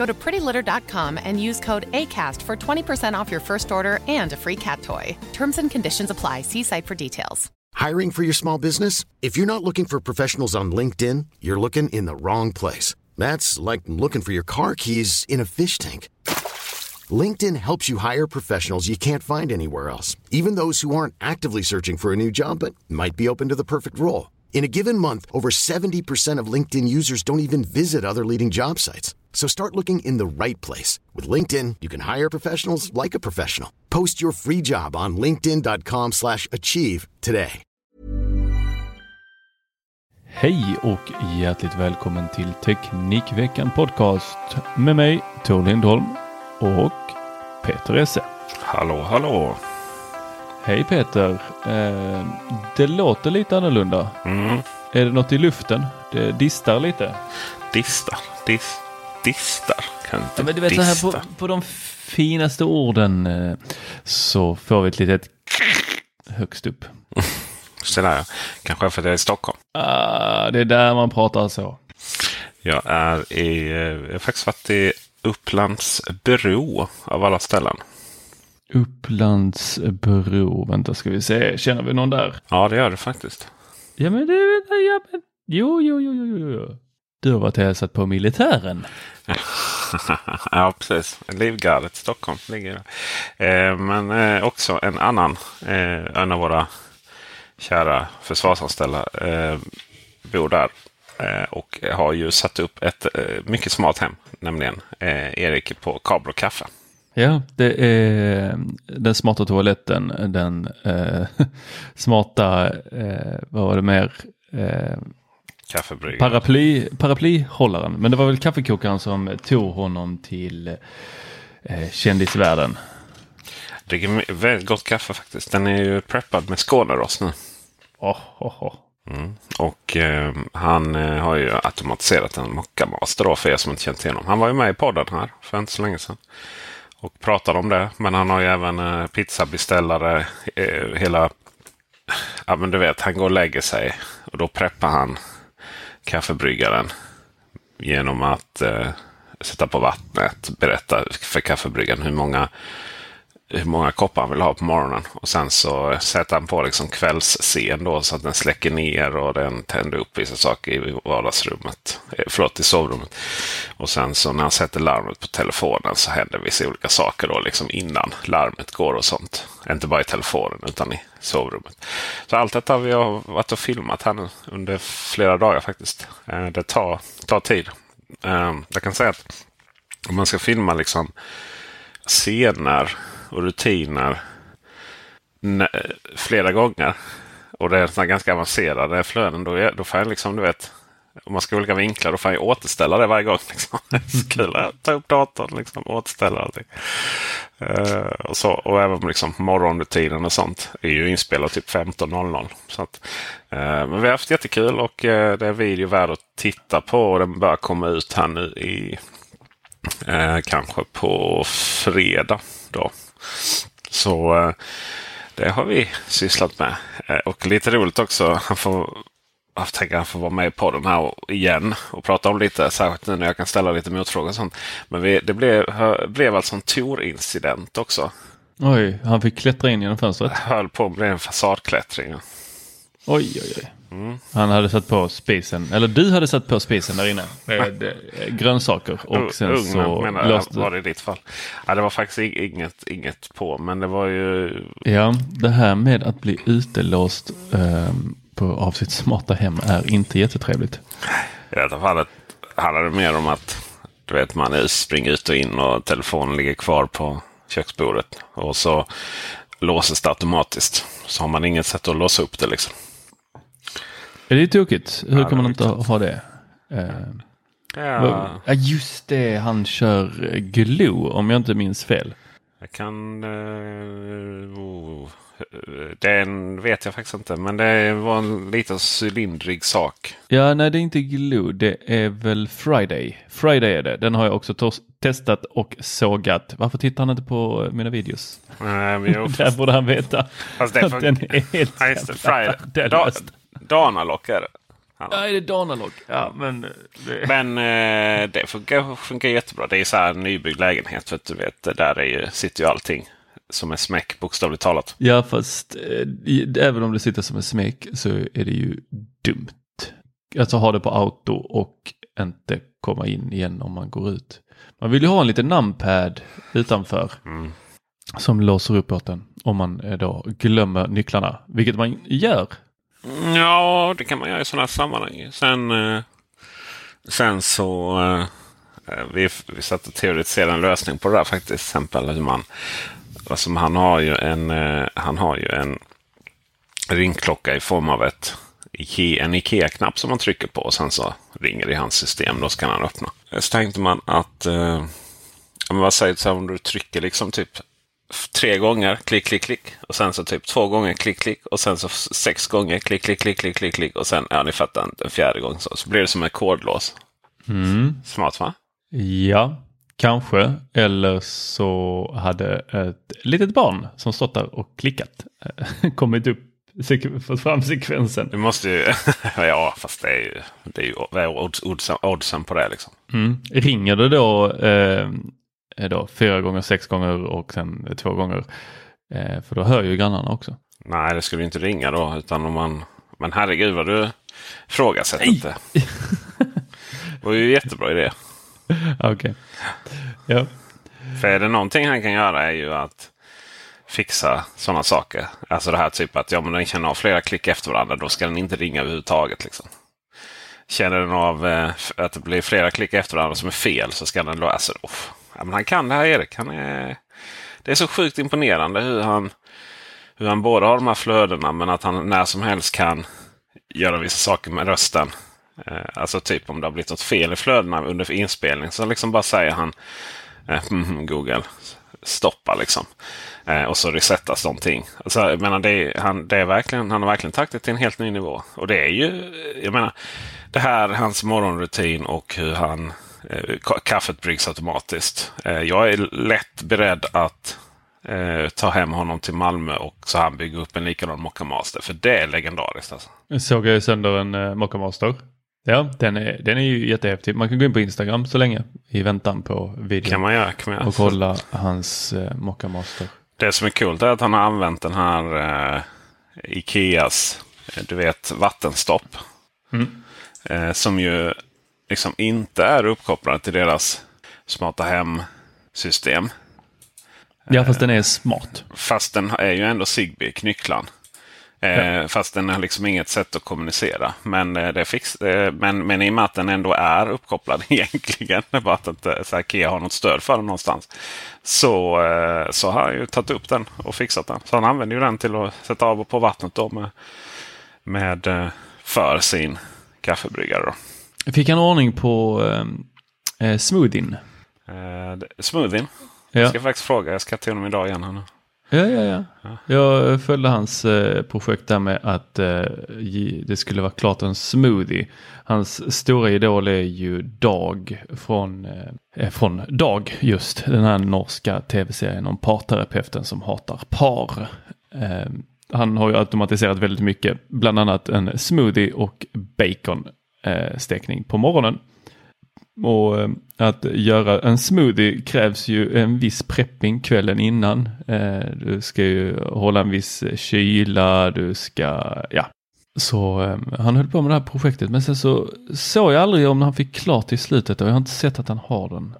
Go to prettylitter.com and use code ACAST for 20% off your first order and a free cat toy. Terms and conditions apply. See site for details. Hiring for your small business? If you're not looking for professionals on LinkedIn, you're looking in the wrong place. That's like looking for your car keys in a fish tank. LinkedIn helps you hire professionals you can't find anywhere else, even those who aren't actively searching for a new job but might be open to the perfect role. In a given month, over 70% of LinkedIn users don't even visit other leading job sites. So start looking in the right place. With LinkedIn, you can hire professionals like a professional. Post your free job on linkedin.com slash achieve today. Hej och hjärtligt välkommen till Teknikveckan Podcast med mig Tor Lindholm och Peter Esse. Hallå, hallå. Hej Peter! Eh, det låter lite annorlunda. Mm. Är det något i luften? Det distar lite. Distar, dis, distar. Kan inte Ja, men du vet så här på, på de finaste orden eh, så får vi ett litet högst upp. Så där, ja. Kanske för det är i Stockholm. Ah, det är där man pratar så. Jag är i, eh, jag har faktiskt varit i Upplands Bro av alla ställen. Upplandsbro. Vänta ska vi se. Känner vi någon där? Ja, det gör det faktiskt. Ja men det, ja men. Jo, jo, jo, jo, jo. Du har varit och hälsat på militären. ja, precis. Livgardet Stockholm ligger där. Eh, men eh, också en annan, eh, en av våra kära försvarsanställda eh, bor där. Eh, och har ju satt upp ett eh, mycket smart hem. Nämligen Erik på Kabel och Kaffe. Ja, det är den smarta toaletten, den smarta, vad var det mer? Eh, Kaffebryggare. paraply, paraplyhållaren. Men det var väl kaffekokaren som tog honom till eh, kändisvärlden. Dricker väldigt gott kaffe faktiskt. Den är ju preppad med Skånerost nu. Oh, oh, oh. Mm. Och eh, han eh, har ju automatiserat en mockamaster då för er som inte känt till honom. Han var ju med i podden här för inte så länge sedan. Och pratade om det. Men han har ju även eh, pizzabeställare. Eh, hela... Ja men du vet, han går och lägger sig. Och då preppar han kaffebryggaren. Genom att eh, sätta på vattnet. Berätta för kaffebryggaren hur många hur många koppar han vill ha på morgonen. Och sen så sätter han på liksom kvällsscen då så att den släcker ner och den tänder upp vissa saker i vardagsrummet. Eh, förlåt, i sovrummet. Och sen så när han sätter larmet på telefonen så händer vissa olika saker då liksom innan larmet går och sånt. Inte bara i telefonen utan i sovrummet. Så allt detta har vi varit och filmat här nu under flera dagar faktiskt. Eh, Det tar, tar tid. Eh, Jag kan säga att om man ska filma liksom scener och rutiner flera gånger. Och det är sådana ganska avancerade flöden. Då, är, då får jag liksom, du vet, om man ska ha olika vinklar, då får jag återställa det varje gång. Liksom. Det är så kul att ta upp datorn liksom, och återställa allting. Uh, och, så, och även liksom morgonrutinen och sånt är ju inspelat typ 15.00. Så att, uh, men vi har haft jättekul och uh, det är en video värd att titta på. Och den börjar komma ut här nu i kanske på fredag. Då. Så eh, det har vi sysslat med. Eh, och lite roligt också. Han får, jag tänker han får vara med på den här igen och prata om lite. Särskilt nu när jag kan ställa lite motfrågor och sånt. Men vi, det blev, blev alltså en Tor-incident också. Oj, han fick klättra in genom fönstret. Höll på med en fasadklättring. Oj, oj, oj. Han hade satt på spisen, eller du hade satt på spisen där inne eh, grönsaker och sen Ugnen så menar löste var det i ditt fall. Ja, det var faktiskt ing- inget, inget på, men det var ju... Ja, det här med att bli utelåst ehm, på, av sitt smarta hem är inte jättetrevligt. I detta fallet handlar det mer om att du vet, man springer ut och in och telefonen ligger kvar på köksbordet. Och så låses det automatiskt. Så har man inget sätt att låsa upp det liksom. Är det tokigt? Hur Ja, kan man inte ha det? Ehm, Ja, Ja, just det. Han kör eh, Glue om jag inte minns fel. jag kan... Uh, oh, den vet jag faktiskt inte. Men det var en liten cylindrig sak. Ja, nej det är inte Glue. Det är väl Friday. Friday är det. Den har jag också testat och sågat. Varför tittar han inte på eh, mina videos? Nej, men jo, Där borde han veta. Fast det att den är helt Ja, Friday. Danalock är det. Ja, är det Danalog? Ja, men... eh, Det... Men eh, det funkar, funkar jättebra. Det är så här en nybyggd lägenhet. För att du vet, där är ju, sitter ju allting som är smäck bokstavligt talat. Ja, fast eh, även om det sitter som en smek så är det ju dumt. Alltså ha det på auto och inte komma in igen om man går ut. Man vill ju ha en liten numpad utanför Mm. som låser upp åt den om man eh, då glömmer nycklarna, vilket man gör. Ja, det kan man göra i sådana här sammanhang. Sen, eh, sen så... Eh, eh vi, vi satt och teoretiserade en lösning på det där faktiskt. Till exempel hur man... Alltså, han har ju en, eh, han har ju en ringklocka i form av ett en Ikea-knapp som man trycker på och sen så ringer det i hans system. Då ska han öppna. Så tänkte man att... Eh, men vad säger du så här, om du trycker liksom typ tre gånger, klick, klick, klick. Och sen så typ två gånger, klick, klick. Och sen så sex gånger, klick, klick, klick, klick, klick, klick. Och sen, ja ni fattar, en fjärde gång så, så blir det som en kodlås. Smart va? Ja, kanske. Eller så hade ett litet barn som stått där och klickat eh, kommit upp, fått fram sekvensen. Du måste ju, ja fast det är ju, det är ju oddsen, oddsen på det liksom. Mm. Ringer det då, eh, då fyra gånger, sex gånger och sen två gånger. Eh, för då hör ju grannarna också. Nej, det skulle inte ringa då. Utan om man, men herregud vad du ifrågasätter inte. Det var ju jättebra idé. Okej. Ja. För är det någonting han kan göra är ju att fixa sådana saker. Alltså det här typ att ja, men den känner av flera klick efter varandra. Då ska den inte ringa överhuvudtaget. Liksom. Känner den av eh, att det blir flera klick efter varandra som är fel så ska den då... Alltså, oh, ja, men han kan det här Erik. Han är, det är så sjukt imponerande hur han, hur han både har de här flödena men att han när som helst kan göra vissa saker med rösten. Eh, alltså typ om det har blivit något fel i flödena under inspelning så liksom bara säger han eh, mm, mm, Google stoppa liksom. Eh, och så resetas någonting. Alltså, jag menar, det är, han, det är verkligen, han har verkligen tagit det till en helt ny nivå. Och det är ju, jag menar, det här hans morgonrutin och hur han kaffet bryggs automatiskt. Eh, jag är lätt beredd att eh, ta hem honom till Malmö och så han bygger upp en likadan Mocca Master. För det är legendariskt. Alltså. Jag såg jag sönder en uh, Mocca Master. Ja, den är, den är ju jättehäftig. Man kan gå in på Instagram så länge i väntan på videon. Kan man göra. Kan man göra. Och kolla hans uh, Mocca Master. Det som är coolt är att han har använt den här eh, Ikeas eh, du vet, vattenstopp. Eh, som ju liksom inte är uppkopplad till deras smarta hem-system. Ja, fast den är smart. Fast den är ju ändå Zigbee-knycklan. Eh, Fast den har liksom inget sätt att kommunicera. Men, eh, det fix, eh, men, men i och med att den ändå är uppkopplad egentligen. Bara att inte Ikea har något stöd för den någonstans. Så, så har han ju tagit upp den och fixat den. Så han använder ju den till att sätta av och på vattnet då med, med, för sin kaffebryggare. Då. Fick han ordning på eh, eh, smoothien? Eh, smoothien. Ja. Jag ska faktiskt fråga. Jag ska till honom idag igen. här. Ja, ja, ja. Jag följde hans eh, projekt där med att eh, det skulle vara klart en smoothie. Hans stora idol är ju Dag från, eh, från Dag just. Den här norska tv-serien om parterapeuten som hatar par. Eh, han har ju automatiserat väldigt mycket, bland annat en smoothie och bacon eh, Eh, stekning på morgonen. Och eh, att göra en smoothie krävs ju en viss prepping kvällen innan. Eh, Du ska ju hålla en viss kyla, du ska, ja. Så eh, han höll på med det här projektet men sen så såg jag aldrig om han fick klart i slutet och jag har inte sett att han har den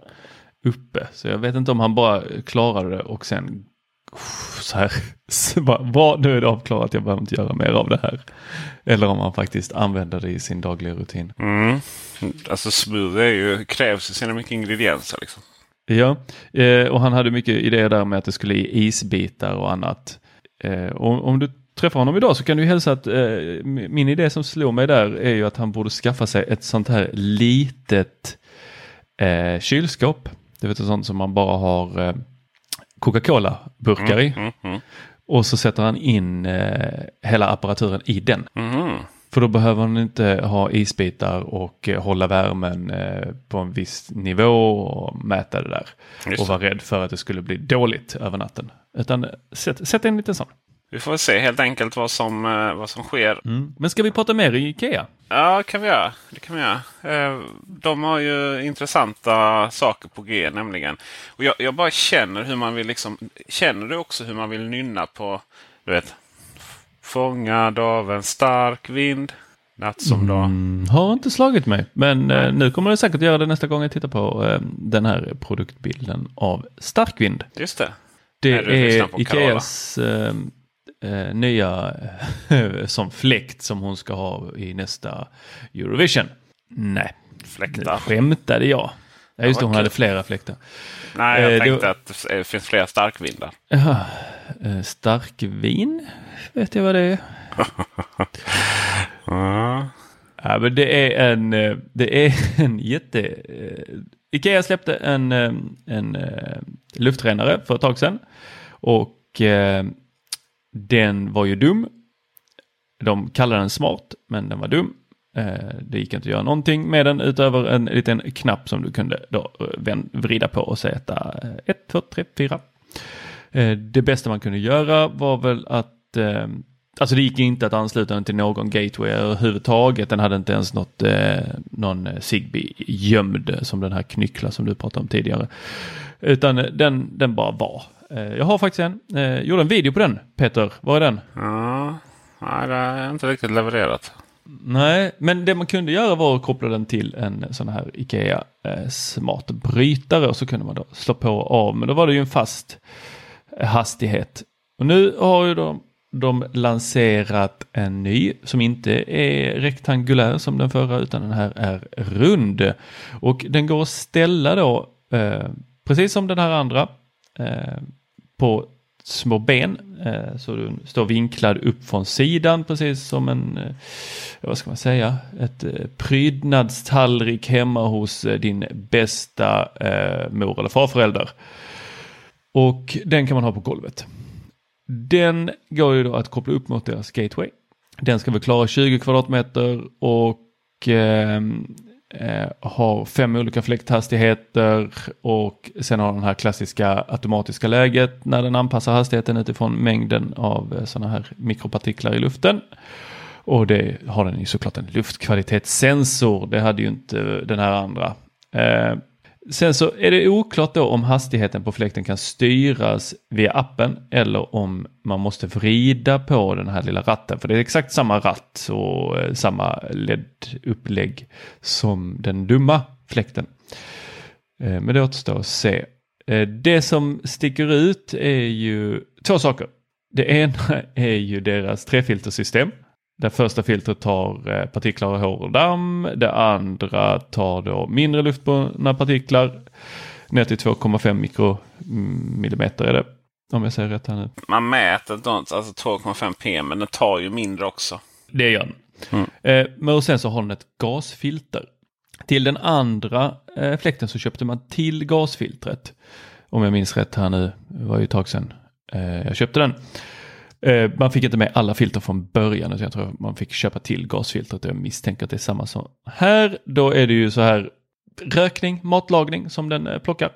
uppe. Så jag vet inte om han bara klarade det och sen så här, så bara, vad, nu är det avklarat, jag behöver inte göra mer av det här. Eller om han faktiskt använder det i sin dagliga rutin. Mm. Alltså smoothie är ju, krävs ju sina mycket ingredienser. Liksom. Ja, eh, och han hade mycket idéer där med att det skulle i isbitar och annat. Eh, och om du träffar honom idag så kan du hälsa att eh, min idé som slår mig där är ju att han borde skaffa sig ett sånt här litet eh, kylskåp. Du vet ett sånt som man bara har Coca-Cola-burkar i. Mm, mm, mm. Och så sätter han in eh, hela apparaturen i den. Mhm. För då behöver han inte ha isbitar och eh, hålla värmen eh, på en viss nivå och mäta det där. Just och vara rädd för att det skulle bli dåligt över natten. Utan eh, sätt, sätt en liten sån. Vi får se helt enkelt vad som, eh, vad som sker. Mm. Men ska vi prata mer i Ikea? Ja, kan vi göra. det kan vi göra. Eh, De har ju intressanta saker på G nämligen. Och jag, jag bara känner hur man vill liksom. Känner du också hur man vill nynna på du vet. Fångad av en stark vind. Natt som dag. Mm, har inte slagit mig. Men eh, nu kommer det säkert göra det nästa gång jag tittar på eh, den här produktbilden av starkvind. Just det. Det på är Ikeas eh, eh, nya eh, som fläkt som hon ska ha i nästa Eurovision. Nej, nu Fläktar. skämtade jag. Ja, just det, hon hade flera fläktar. Nej, jag Eh, tänkte det- att det finns flera starkvindar. Jaha, eh, starkvin, vet jag vad det är? Ja. Ja, men det är en, eh, det är en jätte... Ikea släppte en, en luftrenare för ett tag sedan. Och den var ju dum. De kallade den smart, men den var dum. Eh, det gick inte att göra någonting med den utöver en liten knapp som du kunde då eh, vrida på och sätta 1, 2, 3, 4. Det bästa man kunde göra var väl att eh, Alltså det gick inte att ansluta den till någon gateway överhuvudtaget. Den hade inte ens något, eh, någon Zigbee gömd som den här knyckla som du pratade om tidigare. Utan den, den bara var. Eh, jag har faktiskt en. Eh, gjorde en video på den. Peter, var är den? Ja. Nej, det är inte riktigt levererat. Nej, men det man kunde göra var att koppla den till en sån här Ikea eh, smart brytare och så kunde man då slå på och av. Men då var det ju en fast hastighet. Och nu har ju de, de lanserat en ny som inte är rektangulär som den förra utan den här är rund. Och den går att ställa då eh, precis som den här andra eh, på små ben. Eh, så du står vinklad upp från sidan precis som en, eh, vad ska man säga, ett eh, prydnadstallrik hemma hos din bästa mor eller farförälder. Och den kan man ha på golvet. Den går ju då att koppla upp mot deras gateway. Den ska väl klara 20 kvadratmeter och eh, eh, har fem olika fläkthastigheter och sen har den här klassiska automatiska läget när den anpassar hastigheten utifrån mängden av eh, sådana här mikropartiklar i luften. Och det har den ju såklart en luftkvalitetssensor. Det hade ju inte den här andra. Eh, Sen så är det oklart då om hastigheten på fläkten kan styras via appen eller om man måste vrida på den här lilla ratten. För det är exakt samma ratt och eh, samma LED-upplägg som den dumma fläkten. Eh, men det återstår att se. Eh, det som sticker ut är ju två saker. Det ena är ju deras trefiltersystem. Det första filtret tar eh, partiklar av hår och damm. Det andra tar då mindre luftburna partiklar. Ner till 2,5 mikromillimeter är det. Om jag säger rätt här nu. Man mäter inte, alltså 2,5 p men den tar ju mindre också. Det gör den. Eh, men och sen så har den ett gasfilter. Till den andra eh, fläkten så köpte man till gasfiltret. Om jag minns rätt här nu, det var ju ett tag sedan eh, jag köpte den. Eh, man fick inte med alla filter från början, utan jag tror man fick köpa till gasfiltret. Jag misstänker att det är samma som här. Då är det ju så här rökning, matlagning som den eh, plockar.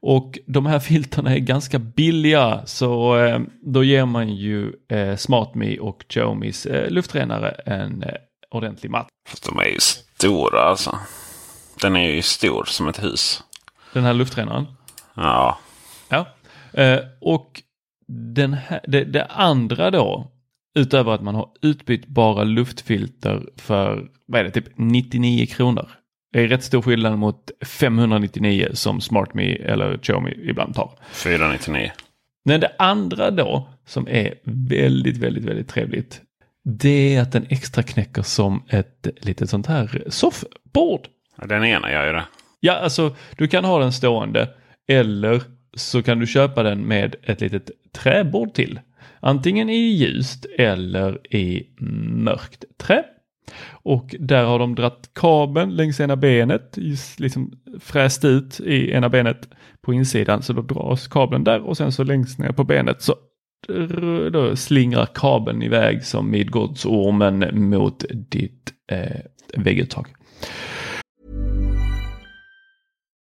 Och de här filterna är ganska billiga så eh, då ger man ju eh, SmartMe och Xiaomis eh, luftrenare en ordentlig matt. De är ju stora alltså. Den är ju stor som ett hus. Den här luftrenaren. Ja. Ja. Och den här, det, det andra då Utöver att man har utbytbara luftfilter för, vad är det, typ 99 kronor. Det är rätt stor skillnad mot 599 som SmartMe eller Xiaomi ibland tar. 499. Men det andra då som är väldigt, väldigt, väldigt trevligt. Det är att den extra knäcker som ett litet sånt här soffbord. Den ena gör ju det. Ja, alltså du kan ha den stående eller så kan du köpa den med ett litet träbord till. Antingen i ljust eller i mörkt trä. Och där har de dratt kabeln längs ena benet, liksom fräst ut i ena benet på insidan. Så då dras kabeln där och sen så längst ner på benet så då slingrar kabeln iväg som Midgårdsormen mot ditt eh, vägguttag.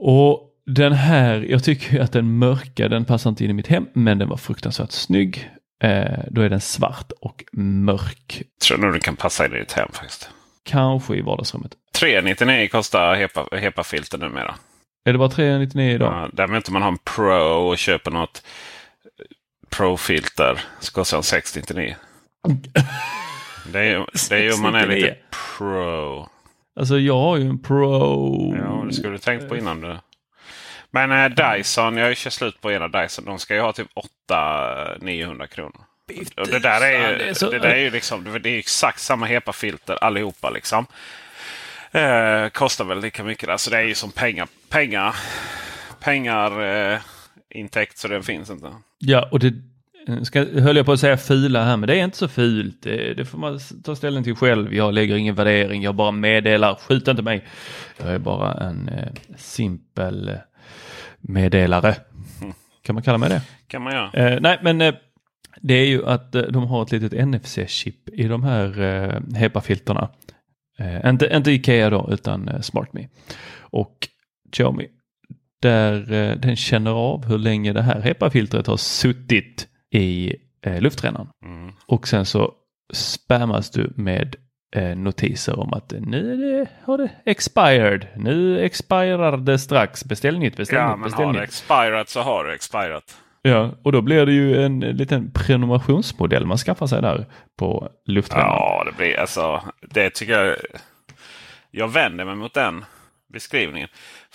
Och den här, jag tycker att den mörka, den passar inte in i mitt hem, men den var fruktansvärt snygg. Eh, då är den svart och mörk. Tror nog den kan passa in i ditt hem faktiskt. Kanske i vardagsrummet. 399 kostar HEPA, HEPA-filter numera. Är det bara 399 idag? Ja, därmed inte man har en Pro och köper något Pro-filter så kostar den 699. det är ju det är om man är lite Pro. Alltså jag har ju en Pro. Ja, det skulle du tänkt på innan du. Men eh, Dyson, jag kör slut på ena Dyson. De ska ju ha typ 800-900 kronor. Och det där är ju, det, där är ju liksom, det är exakt samma HEPA-filter allihopa. Liksom. Eh, kostar väl lika mycket där. Så det är ju som pengar. Pengar, pengar eh, intäkt så den finns inte. Ja, och det ska, höll jag på att säga fula här, men det är inte så fult. Det, det får man ta ställning till själv. Jag lägger ingen värdering, jag bara meddelar. Skjut inte mig. Jag är bara en eh, simpel meddelare. Kan man kalla mig det? Kan man göra. Eh, nej, men eh, det är ju att eh, de har ett litet NFC-chip i de här eh, HEPA-filterna. Eh, inte, inte Ikea då, utan eh, SmartMe. Och Xiaomi, där eh, den känner av hur länge det här HEPA-filtret har suttit i eh, luftrännan. Mm. Och sen så spammas du med eh, notiser om att nu det, har det expired. Nu expirar det strax. Beställ nytt, beställ ja, nytt, beställ nytt. Ja, men har det expirat så har det expirat. Ja, och då blir det ju en liten prenumerationsmodell man skaffar sig där på luftrännan. Ja, det blir alltså. Det tycker jag. Jag vänder mig mot den beskrivningen.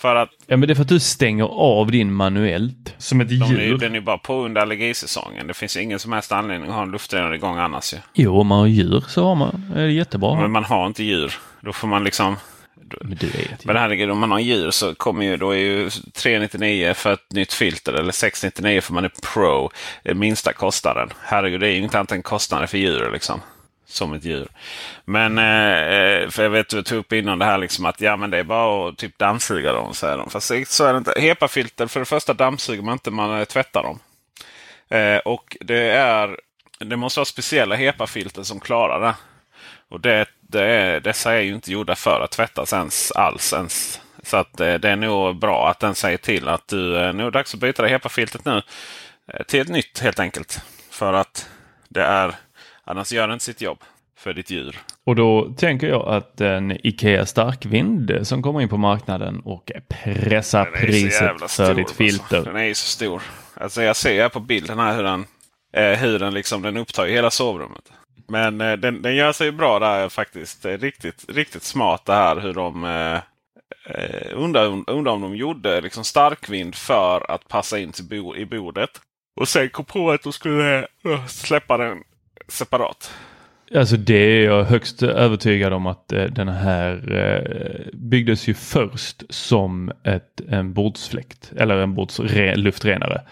För att, ja, men det är för att du stänger av din manuellt som ett djur. Är, den är bara på under allergisäsongen. Det finns ingen som helst anledning att ha en luftrenare igång annars. Ju. Jo, om man har djur så har man, är det jättebra. Men man har inte djur. Då får man liksom Men du är ett djur. Men herregud, om man har djur så kommer ju, då är ju 399 för ett nytt filter eller 699 för man är pro. Det minsta kostnaden. Herregud, det är ju inte annat än kostnader för djur liksom. Som ett djur. Men eh, för jag vet du tog upp innan det här liksom att ja men det är bara att typ dammsuga dem. Säger de. Fast så är det inte. HEPA-filter, för det första dammsuger man inte, man eh, tvättar dem. Eh, och det är det måste vara speciella HEPA-filter som klarar det. Och det, det är, dessa är ju inte gjorda för att tvättas ens alls. Ens. Så att eh, det, är nog bra att den säger till att du eh, är nog dags att byta det HEPA-filtret nu till ett nytt helt enkelt. För att det är annars gör det inte sitt jobb för ditt djur. Och då tänker jag att en Ikea starkvind som kommer in på marknaden och pressar Den priset för ditt filter. Alltså. Den är ju så stor. Alltså jag ser på bilden här hur den, eh, hur den, liksom, den upptar hela sovrummet. Men eh, den, den gör sig bra där faktiskt. Det är riktigt, riktigt smart det här hur de eh, eh, undrar, undrar om de gjorde liksom starkvind för att passa in till bo, i bordet. Och sen kom på att de skulle släppa den separat. Alltså det är jag högst övertygad om att eh, den här eh, byggdes ju först som ett, en bordsfläkt eller en bordsluftrenare.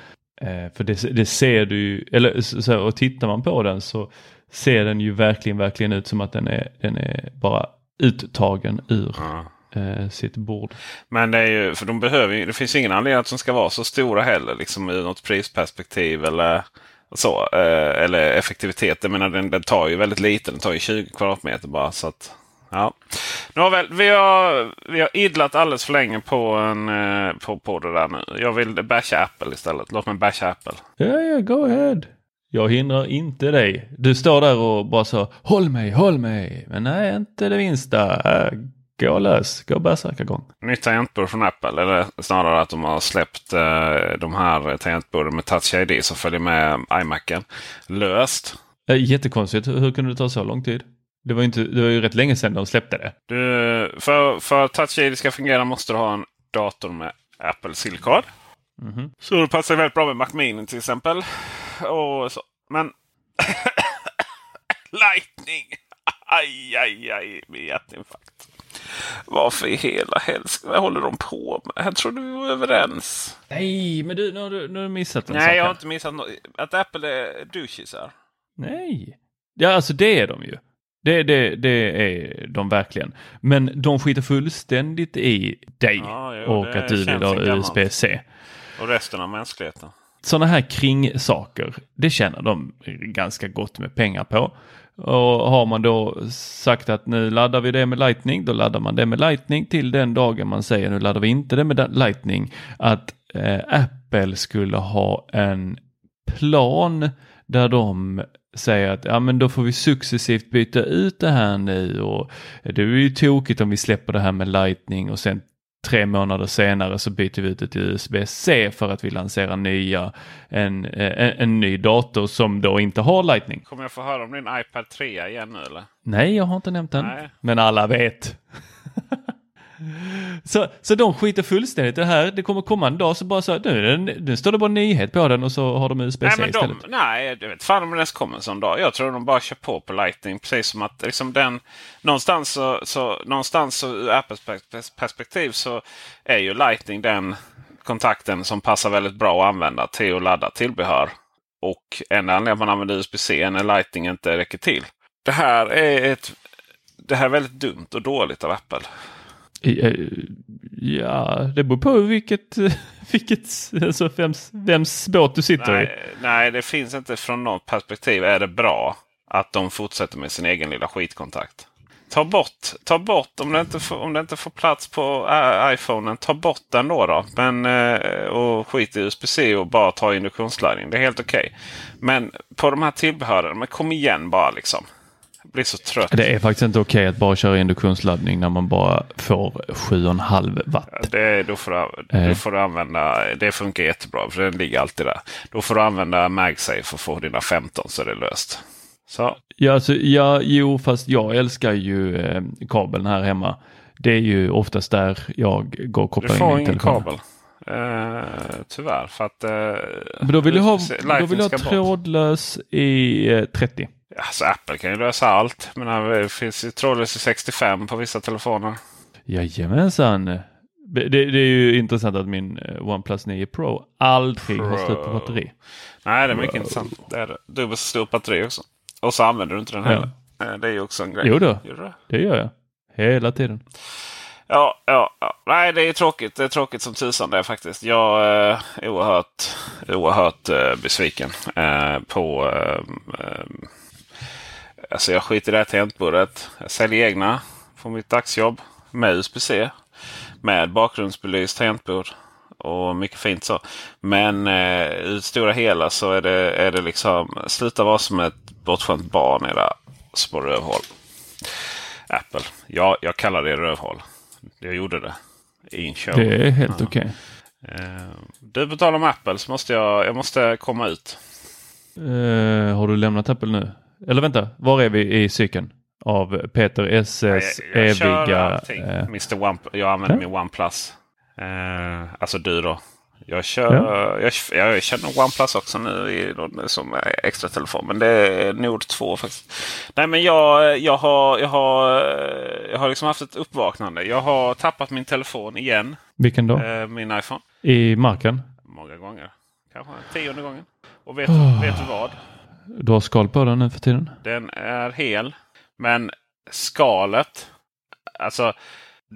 Eh, för det, det ser du eller så, och tittar man på den så ser den ju verkligen, verkligen ut som att den är, den är bara uttagen ur eh, sitt bord. Men det är ju, för de behöver ju, det finns ingen anledning att de ska vara så stora heller. Liksom ur något prisperspektiv eller så. Eh, eller effektivitet. Jag menar den, den tar ju väldigt lite. Den tar ju 20 kvadratmeter bara. Så att, ja. Nåväl, vi har, vi har idlat alldeles för länge på, en, eh, på, på det där nu. Jag vill basha Apple istället. Låt mig basha Apple. Ja, ja, go ahead. Jag hindrar inte dig. Du står där och bara så håll mig, håll mig. Men nej, inte det minsta. Gå lös, gå bärsärkagång. Nytt tangentbord från Apple. Eller snarare att de har släppt eh, de här tangentborden med Touch ID som följer med iMacen. Löst. Äh, jättekonstigt. Hur kunde det ta så lång tid? Det var, inte, det var ju rätt länge sedan de släppte det. Du, för, för att Touch ID ska fungera måste du ha en dator med Apple Silicard. Mhm. Så det passar väldigt bra med Mac Mini till exempel. Och så. Men Lightning! Aj, aj, aj, hjärtinfarkt. Varför i hela helst? Vad håller de på med? Jag trodde vi var överens. Nej, men du, nu har du, nu har du missat en Nej, sak jag har inte missat något. Att Apple är douchisar. Nej. Ja, alltså det är de ju. Det, det, det är de verkligen. Men de skiter fullständigt i dig Ja, jo, och att du vill ha. USB-C. Och resten av mänskligheten. Sådana här kringsaker, det tjänar de ganska gott med pengar på. Och har man då sagt att nu laddar vi det med Lightning, då laddar man det med Lightning till den dagen man säger nu laddar vi inte det med Lightning. Att eh, Apple skulle ha en plan där de säger att ja men då får vi successivt byta ut det här nu och eh, det är ju tokigt om vi släpper det här med Lightning och sen tre månader senare så byter vi ut det till USB-C för att vi lanserar nya, en, en, en ny dator som då inte har Lightning. Kommer jag få höra om din iPad 3 igen nu eller? Nej, jag har inte nämnt den. Nej. Men alla vet. Så, så de skiter fullständigt i det här. Det kommer komma en dag så bara så nu, nu står det bara nyhet på den och så har de USB-C Nej, istället. de, nej, jag vet fan om det ens kommer en sån dag. Jag tror de bara kör på på Lightning. Precis som att liksom den, någonstans, så, så, någonstans så, ur Apples pers- perspektiv så är ju Lightning den kontakten som passar väldigt bra att använda till att ladda tillbehör. Och en anledning att man använder USB-C när Lightning inte räcker till. Det här är ett det här är väldigt dumt och dåligt av Apple. Eh, Ja, det beror på vilket, vilket alltså vems, vems båt du sitter i. Nej, nej, det finns inte från något perspektiv är det bra att de fortsätter med sin egen lilla skitkontakt. Ta bort, ta bort om det inte får, om det inte får plats på äh, iPhonen, ta bort den då. då. Men, eh, och skit i USB-C och bara ta induktionsladdning. Det är helt okej. Men på de här tillbehören, men kom igen bara liksom. Blir så trött. Det är faktiskt inte okej att bara köra induktionsladdning när man bara får 7,5 watt. Det, då, får du, Eh. då får du använda, det funkar jättebra för den ligger alltid där. Då får du använda MagSafe för att få dina 15 så är det löst. Så. Ja, alltså, ja, jo, fast jag älskar ju eh, kabeln här hemma. Det är ju oftast där jag går och Du kopplar in får min ingen telefon. kabel. Eh, tyvärr för att... Eh, Men då vill jag ha, då vill jag ha ska bort. trådlös i eh, 30. Alltså Apple kan ju lösa allt. Men det finns ju trådlös i 65 på vissa telefoner. Jajamensan. Det, det är ju intressant att min eh, OnePlus 9 Pro aldrig har slut på batteri. Nej, det är mycket intressant. Det är dubbelt så stort batteri också. Och så använder du inte den heller. Eh, Det är ju också en grej. Jo då, det? det gör jag. Hela tiden. Ja, ja, ja. Nej, det är tråkigt. Det är tråkigt som tusan det faktiskt. Jag eh, är oerhört, oerhört eh, besviken eh, på... Alltså jag skiter i det här tangentbordet. Jag säljer egna på mitt dagsjobb med USB-C. Med bakgrundsbelyst tangentbord. Och mycket fint så. Men eh, i det stora hela så är det, är det liksom... Sluta vara som ett bortskämt barn era små rövhål. Apple. Ja, jag kallar det rövhål. Jag gjorde det i en show. Det är helt okej. Eh, Du, på tal om Apple så måste jag, jag måste komma ut. Eh, har du lämnat Apple nu? Eller vänta, var är vi i cykeln? Av Peter SS jag, jag kör eviga... eh, Mr. One, jag använder Ja. min OnePlus. Eh, alltså du då. Jag kör, Ja. jag, jag nog OnePlus också nu i, som extra telefon. Men det är Nord 2 faktiskt. Nej men jag, jag, har, jag, har, jag har liksom haft ett uppvaknande. Jag har tappat min telefon igen. vilken då? Eh, min iPhone. I marken? Många gånger. Kanske tionde gången. Och vet, Oh. vet du vad? Du har skal på den nu för tiden? Den är hel. Men skalet. Alltså.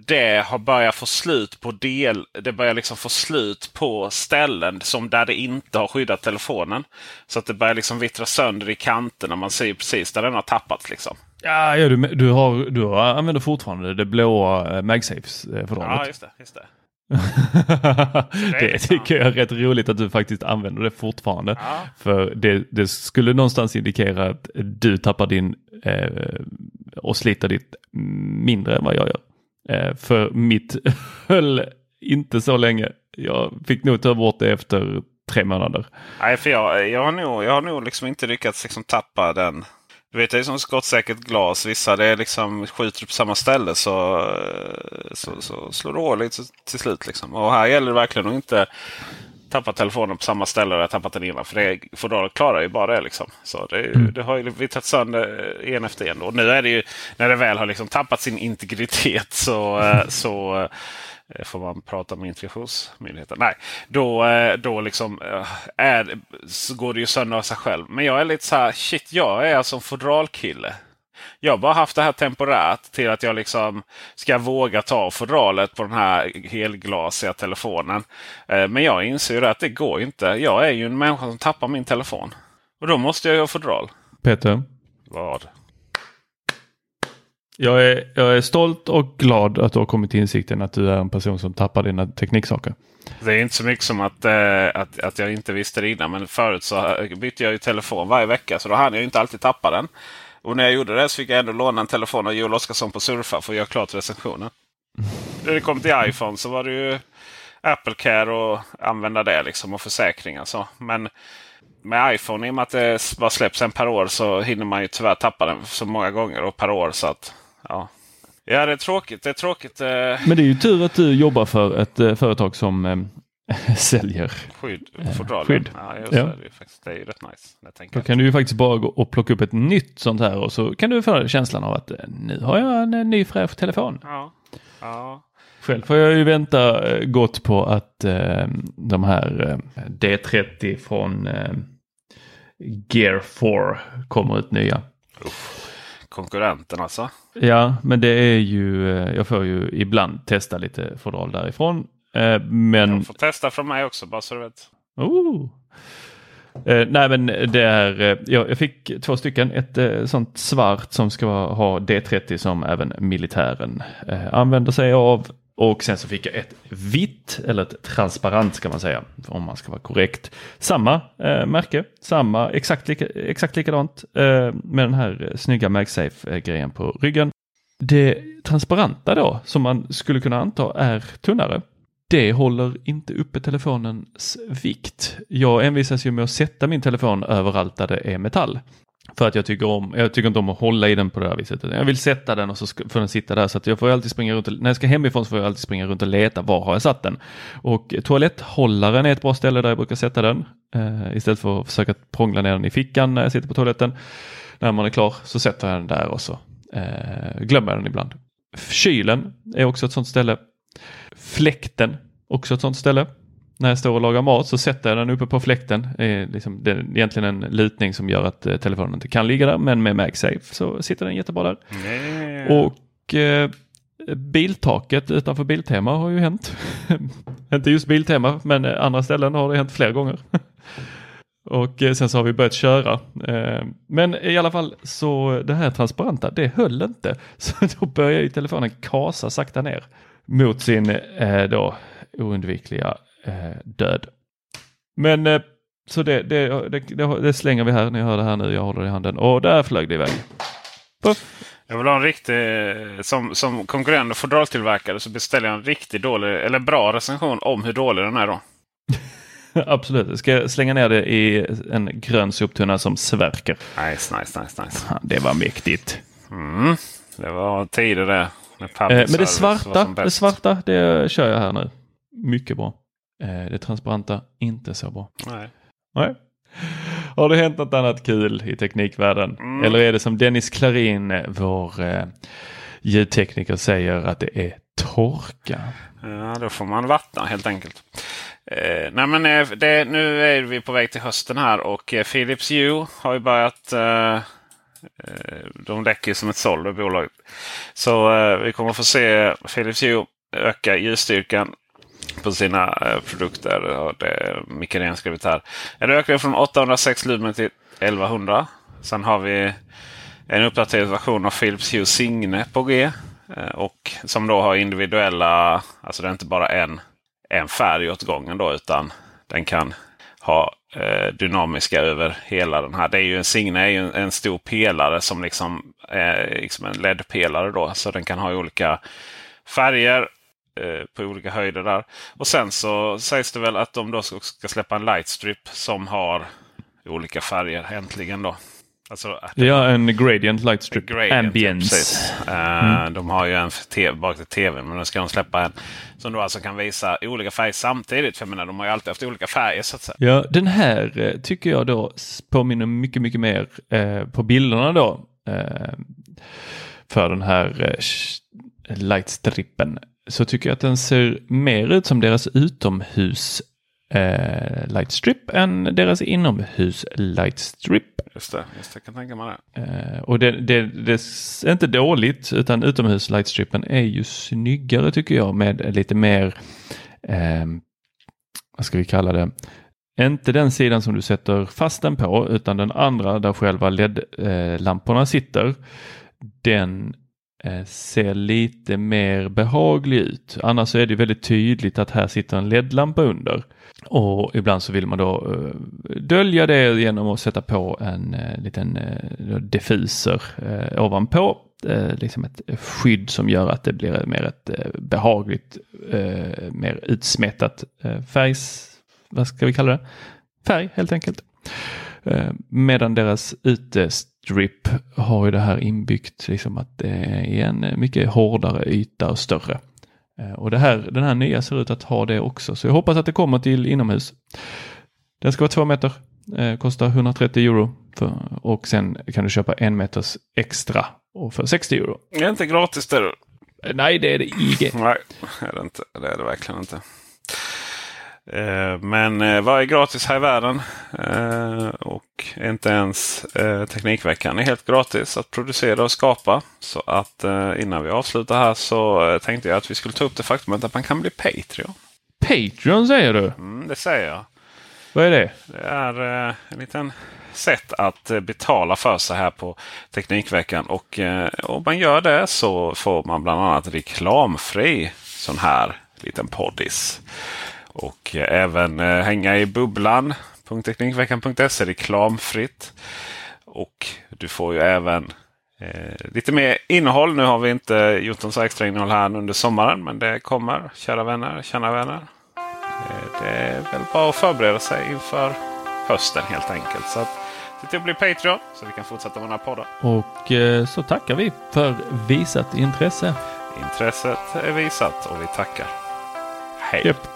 Det har börjat få slut på del. Det börjar liksom få slut på ställen som där det inte har skyddat telefonen. Så att det börjar liksom vittra sönder i kanterna. Man ser precis där den har tappats liksom. Ja, ja du, du, har, du har, använder fortfarande det blåa eh, MagSafes-fodralet. Ja, just det. Just det. Det tycker jag är rätt roligt att du faktiskt använder det fortfarande. Ja. För det, det skulle någonstans indikera att du tappar din eh, och sliter ditt mindre än vad jag gör. Eh, för mitt höll inte så länge. Jag fick nog ta bort det efter tre månader. Nej, för jag, jag har nog, jag har nog liksom inte lyckats liksom tappa den. Du vet, det är som skottsäkert glas. Vissa det är liksom skjuter på samma ställe så, eh, så, så slår det hål till slut. Liksom. Och här gäller det verkligen att inte tappa telefonen på samma ställe där jag tappat den innan. För det, fodralet klarar ju bara det. Liksom. Så det, ju- det har ju vittrat sönder en efter en. Och nu är det ju när det väl har liksom tappat sin integritet så, eh, så eh, får man prata med integrationsmyndigheten. Nej, då, eh, då liksom eh, är, så går det ju sönder av sig själv. Men jag är lite så här, shit, jag är alltså en fodralkille. Jag har bara haft det här temporärt till att jag liksom ska våga ta fodralet på den här helglasiga telefonen. Eh, Men jag inser ju att det går inte. Jag är ju en människa som tappar min telefon. Och då måste jag ju ha fodral. Peter, Vad? Jag är, jag är stolt och glad att du har kommit till insikten att du är en person som tappar dina tekniksaker. Det är inte så mycket som att, eh, att, att jag inte visste det innan. Men förut så bytte jag ju telefon varje vecka. Så då hann jag ju inte alltid tappa den. Och när jag gjorde det så fick jag ändå låna en telefon av Joel Oscarsson på Surfa för att göra klart recensionen. När det kom till iPhone så var det ju Apple Care och använda det liksom och försäkringar. Så. Men med iPhone, i och med att det bara släpps en per år, så hinner man ju tyvärr tappa den så många gånger och per år. Så att, ja. ja, det är tråkigt. Det är tråkigt. Eh, Men det är ju tur att du jobbar för ett eh, företag som eh, säljer. skydd. Fodral. skydd. Ja, just Ja. Det, är faktiskt, det är ju rätt nice. Jag Då kan du ju faktiskt bara gå och plocka upp ett nytt sånt här och så kan du få känslan av att nu har jag en ny fräsch telefon. Ja. ja. Själv får jag ju vänta gott på att eh, de här eh, D30 från eh, Gear 4 kommer ut nya. Konkurrenten alltså. Ja, men det är ju, eh, jag får ju ibland testa lite fodral därifrån. Eh, men Du får testa från mig också bara så du vet. Oh. Eh, nej men det är, eh, jag, fick två stycken. Ett eh, sånt svart som ska ha D30 som även militären eh, använder sig av. Och sen så fick jag ett vitt, eller ett transparent ska man säga, om man ska vara korrekt. Samma eh, märke, samma, exakt, lika, exakt likadant eh, med den här eh, snygga MagSafe-grejen på ryggen. Det transparenta då, som man skulle kunna anta är tunnare, det håller inte uppe telefonens vikt. Jag envisas ju med att sätta min telefon överallt där det är metall. För att jag tycker om, jag tycker inte om att hålla i den på det här viset. Jag vill sätta den och så ska, får den sitta där. Så att jag får alltid springa runt, och, när jag ska hemifrån så får jag alltid springa runt och leta var har jag satt den. Och toaletthållaren är ett bra ställe där jag brukar sätta den. Eh, istället för att försöka prångla ner den i fickan när jag sitter på toaletten. När man är klar så sätter jag den där och så eh, glömmer jag den ibland. Kylen är också ett sånt ställe. Fläkten, också ett sånt ställe. När jag står och lagar mat så sätter jag den uppe på fläkten. Det är, liksom, det är egentligen en lutning som gör att eh, telefonen inte kan ligga där, men med MagSafe så sitter den jättebra där. Nej. Och eh, biltaket utanför Biltema har ju hänt. inte just Biltema, men andra ställen har det hänt flera gånger. Och eh, sen så har vi börjat köra. Eh, Men i alla fall så det här transparenta, det höll inte. Så då börjar ju telefonen kasa sakta ner mot sin eh, då oundvikliga eh, död. Men eh, så det, det, det, det, det slänger vi här, ni hör det här nu, jag håller det i handen och där flög det iväg. Puff. Jag vill ha en riktig, som, som konkurrerande fodraltillverkare så beställer jag en riktigt dålig, eller bra recension om hur dålig den är då. Absolut, ska jag slänga ner det i en grön soptunna som svärker. Nice, nice, nice, nice. Ja, Det var mäktigt. Mm. Det var tider det. Eh, men det svarta, det svarta, det kör jag här nu. Mycket bra. Eh, det transparenta, inte så bra. Nej. Nej. Har det hänt något annat kul i teknikvärlden? Mm. Eller är det som Dennis Klarin, eh, vår eh, ljudtekniker, säger att det är torka? Ja, då får man vattna helt enkelt. Eh, nej men eh, det, nu är vi på väg till hösten här och eh, Philips Hue har ju börjat eh, de läcker ju som ett såll i bolaget. Så vi kommer få se Philips Hue öka ljusstyrkan på sina eh, produkter. Det är Micke Rehn skrivit här. En ökning från 806 lumen till 1100. Sen har vi en uppdaterad version av Philips Hue Signe på G. Eh, och som då har individuella, alltså det är inte bara en, en färg åt gången då utan den kan ha eh, dynamiska över hela den här. Det är ju en Signe är ju en, en stor pelare som liksom är liksom en LED-pelare då. Så den kan ha olika färger på olika höjder där. Och sen så sägs det väl att de då ska, släppa en lightstrip som har olika färger äntligen då. Alltså Ja, en gradient light strip. Gradient, Ambience. Eh, De har ju en TV, bak till tv, men nu ska de släppa en som då alltså kan visa olika färger samtidigt. För jag menar, de har ju alltid haft olika färger så att säga. Ja, den här eh, tycker jag då påminner mycket, mycket mer eh, på bilderna då. Eh, för den här eh, lightstrippen. Så tycker jag att den ser mer ut som deras utomhus eh, lightstrip än deras inomhus lightstrip. Just det, just det, jag kan tänka mig det. Eh, och det, det, det är inte dåligt utan utomhus lightstrippen är ju snyggare tycker jag med lite mer, eh, vad ska vi kalla det, inte den sidan som du sätter fast den på utan den andra där själva LED-lamporna sitter. Den eh, Eh, ser lite mer behaglig ut. Annars så är det väldigt tydligt att här sitter en LED-lampa under. Och ibland så vill man då eh, dölja det genom att sätta på en eh, liten diffuser ovanpå. Liksom ett skydd som gör att det blir mer ett behagligt, mer utsmetat färgs, vad ska vi kalla det? Färg helt enkelt. Eh, medan deras utestrip har ju det här inbyggt, liksom att det är en mycket hårdare yta och större. Eh, Och det här, den här nya ser ut att ha det också, så jag hoppas att det kommer till inomhus. Den ska vara två meter, eh, kostar 130 euro för, och sen kan du köpa en meters extra och för 60 euro. Det är inte gratis det. Eh, Nej, det är det IG. Nej, det är det inte. Det är det verkligen inte. Eh, Men eh, vad är gratis här i världen? Eh, Och inte ens Teknikveckan är helt gratis att producera och skapa. Så att innan vi avslutar här så tänkte jag att vi skulle ta upp det faktumet att man kan bli Patreon. Patreon säger du? Mm, det säger jag. Vad är det? Det är eh, en liten sätt att betala för sig här på Teknikveckan. Och eh, om man gör det så får man bland annat reklamfri sån här liten poddis. Och eh, även eh, hänga i bubblan.teknikveckan.se reklamfritt. Och du får ju även eh, lite mer innehåll. Nu har vi inte gjort någon så extra innehåll här under sommaren. Men det kommer, kära vänner, kära vänner. Eh, Det är väl bara att förbereda sig inför hösten helt enkelt. Så att, se till att bli Patreon så vi kan fortsätta med den här podden. Och eh, så tackar vi för visat intresse. Intresset är visat och vi tackar. Hej! Japp.